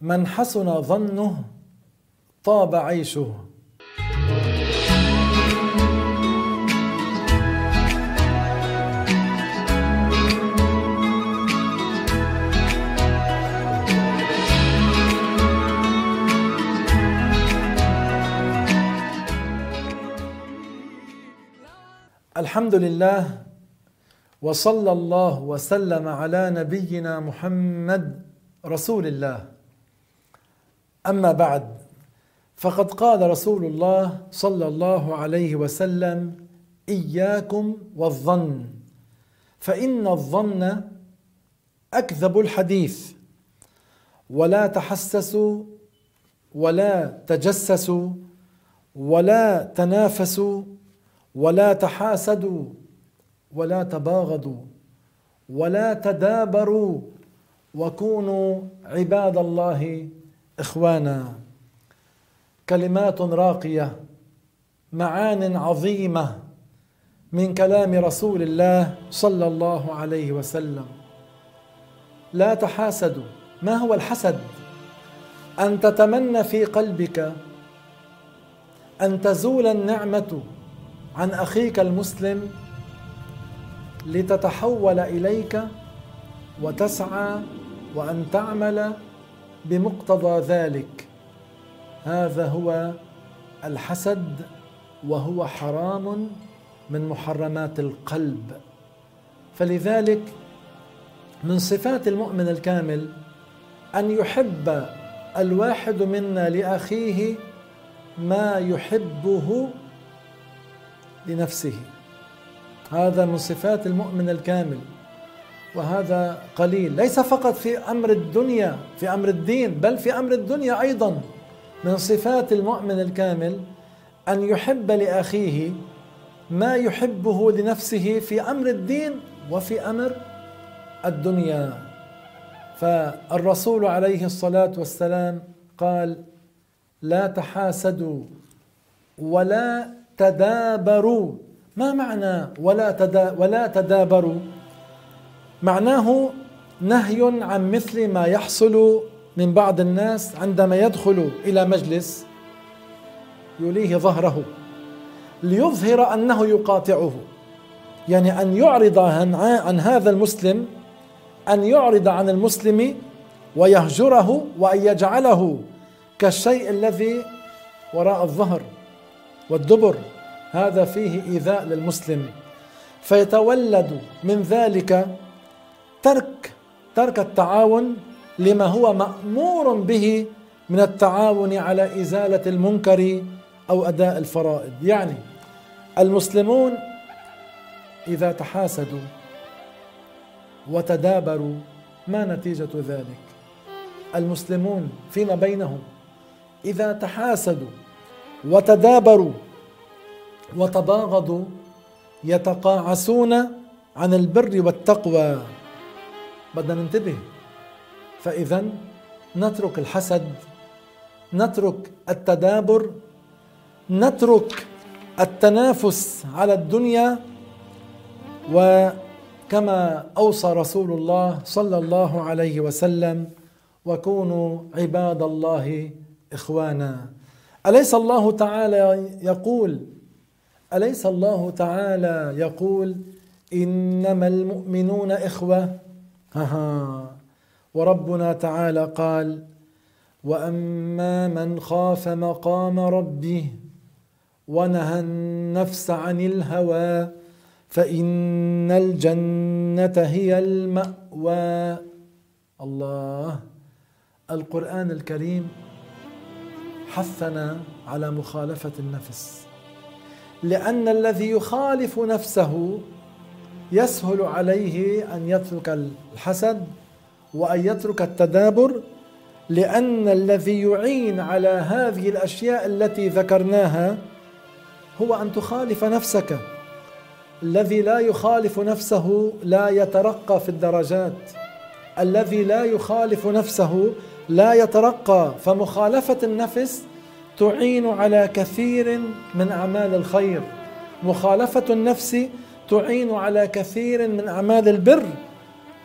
من حسن ظنه طاب عيشه. الحمد لله وصلى الله وسلم على نبينا محمد رسول الله أما بعد فقد قال رسول الله صلى الله عليه وسلم إياكم والظن فإن الظن أكذب الحديث. ولا تحسسوا ولا تجسسوا ولا تنافسوا ولا تحاسدوا ولا تباغضوا ولا تدابروا وكونوا عباد الله إخوانا كلمات راقية معان عظيمة من كلام رسول الله صلى الله عليه وسلم. لا تحاسدوا ما هو الحسد؟ أن تتمنى في قلبك أن تزول النعمة عن أخيك المسلم لتتحول إليك وتسعى وأن تعمل بمقتضى ذلك. هذا هو الحسد وهو حرام من محرمات القلب. فلذلك من صفات المؤمن الكامل أن يحب الواحد منا لأخيه ما يحبه لنفسه. هذا من صفات المؤمن الكامل. وهذا قليل. ليس فقط في أمر الدنيا في أمر الدين بل في أمر الدنيا أيضا. من صفات المؤمن الكامل أن يحب لأخيه ما يحبه لنفسه في أمر الدين وفي أمر الدنيا. فالرسول عليه الصلاة والسلام قال لا تحاسدوا ولا تدابروا. ما معنى ولا تدا ولا تدابروا؟ معناه نهي عن مثل ما يحصل من بعض الناس عندما يدخل إلى مجلس يليه ظهره ليظهر أنه يقاطعه. يعني أن يعرض عن, هذا المسلم أن يعرض عن المسلم ويهجره وأن يجعله كالشيء الذي وراء الظهر والدبر. هذا فيه إيذاء للمسلم. فيتولد من ذلك ترك ترك التعاون لما هو مأمور به من التعاون على إزالة المنكر أو أداء الفرائض. يعني المسلمون إذا تحاسدوا وتدابروا ما نتيجة ذلك؟ المسلمون فيما بينهم إذا تحاسدوا وتدابروا وتباغضوا يتقاعسون عن البر والتقوى. بدنا ننتبه. فاذا نترك الحسد نترك التدابر نترك التنافس على الدنيا. وكما أوصى رسول الله صلى الله عليه وسلم وكونوا عباد الله إخوانا. أليس الله تعالى يقول أليس الله تعالى يقول إنما المؤمنون إخوة ها وربنا تعالى قال وأما من خاف مقام ربه ونهى النفس عن الهوى فإن الجنة هي المأوى. الله. القرآن الكريم حثنا على مخالفة النفس لأن الذي يخالف نفسه يسهل عليه أن يترك الحسد وأن يترك التدابر لأن الذي يعين على هذه الأشياء التي ذكرناها هو أن تخالف نفسك. الذي لا يخالف نفسه لا يترقى في الدرجات. الذي لا يخالف نفسه لا يترقى. فمخالفة النفس تعين على كثير من أعمال الخير. مخالفة النفس تعين على كثير من أعمال البر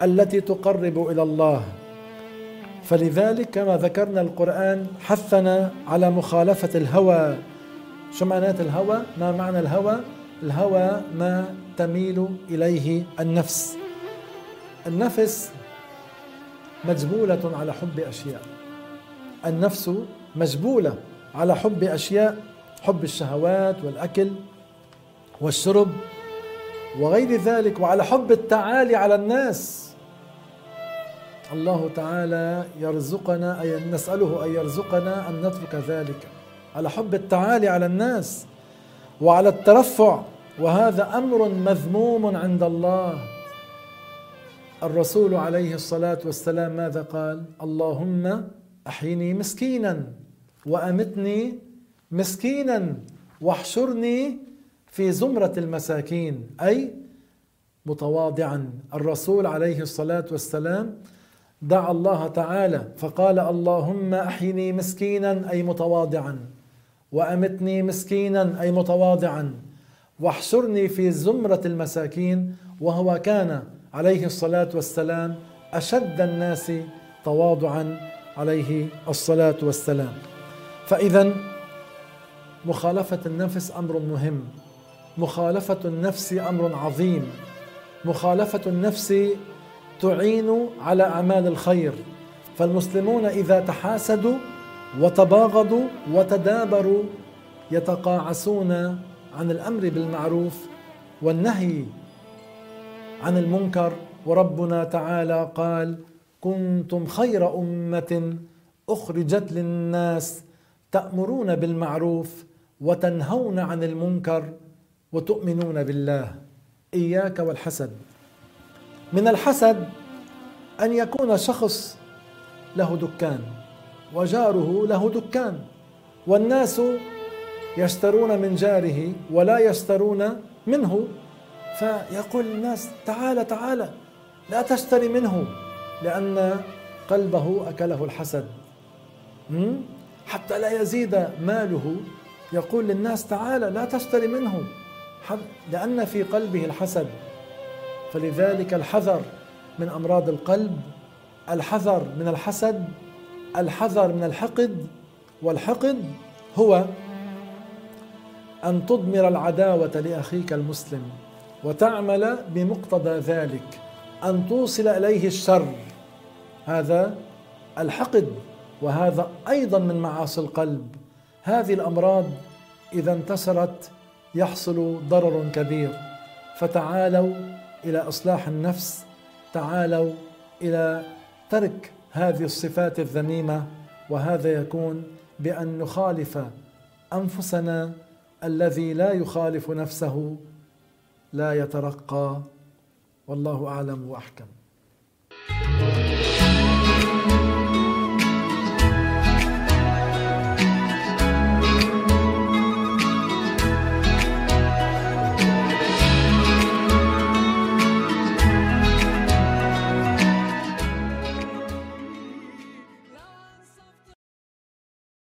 التي تقرب إلى الله فلذلك كما ذكرنا القرآن حثنا على مخالفة الهوى شو معنات الهوى؟ ما معنى الهوى؟ الهوى ما تميل إليه النفس النفس مجبولة على حب أشياء النفس مجبولة على حب أشياء حب الشهوات والأكل والشرب وغير ذلك وعلى حب التعالي على الناس. الله تعالى يرزقنا أي نسأله أن يرزقنا أن نترك ذلك. على حب التعالي على الناس وعلى الترفع. وهذا أمر مذموم عند الله. الرسول عليه الصلاة والسلام ماذا قال؟ اللهم أحيني مسكينا وأمتني مسكينا واحشرني في زمرة المساكين أي متواضعا. الرسول عليه الصلاة والسلام دعا الله تعالى فقال اللهم أحيني مسكينا أي متواضعا. وأمتني مسكينا أي متواضعا. واحشرني في زمرة المساكين. وهو كان عليه الصلاة والسلام أشد الناس تواضعا عليه الصلاة والسلام. فاذا مخالفة النفس أمر مهم. مخالفة النفس أمر عظيم. مخالفة النفس تعين على أعمال الخير. فالمسلمون إذا تحاسدوا وتباغضوا وتدابروا يتقاعسون عن الأمر بالمعروف والنهي عن المنكر. وربنا تعالى قال كنتم خير أمة أخرجت للناس تأمرون بالمعروف وتنهون عن المنكر وتؤمنون بالله. إياك والحسد. من الحسد أن يكون شخص له دكان وجاره له دكان والناس يشترون من جاره ولا يشترون منه. فيقول الناس تعال تعال لا تشتري منه لأن قلبه أكله الحسد. حتى لا يزيد ماله. يقول للناس تعال لا تشتري منه. لأن في قلبه الحسد. فلذلك الحذر من أمراض القلب الحذر من الحسد الحذر من الحقد والحقد هو أن تضمر العداوة لأخيك المسلم وتعمل بمقتضى ذلك أن توصل إليه الشر. هذا الحقد وهذا أيضا من معاصي القلب. هذه الأمراض إذا انتشرت يحصل ضرر كبير. فتعالوا إلى إصلاح النفس. تعالوا إلى ترك هذه الصفات الذميمة. وهذا يكون بأن نخالف أنفسنا الذي لا يخالف نفسه. لا يترقى. والله أعلم وأحكم.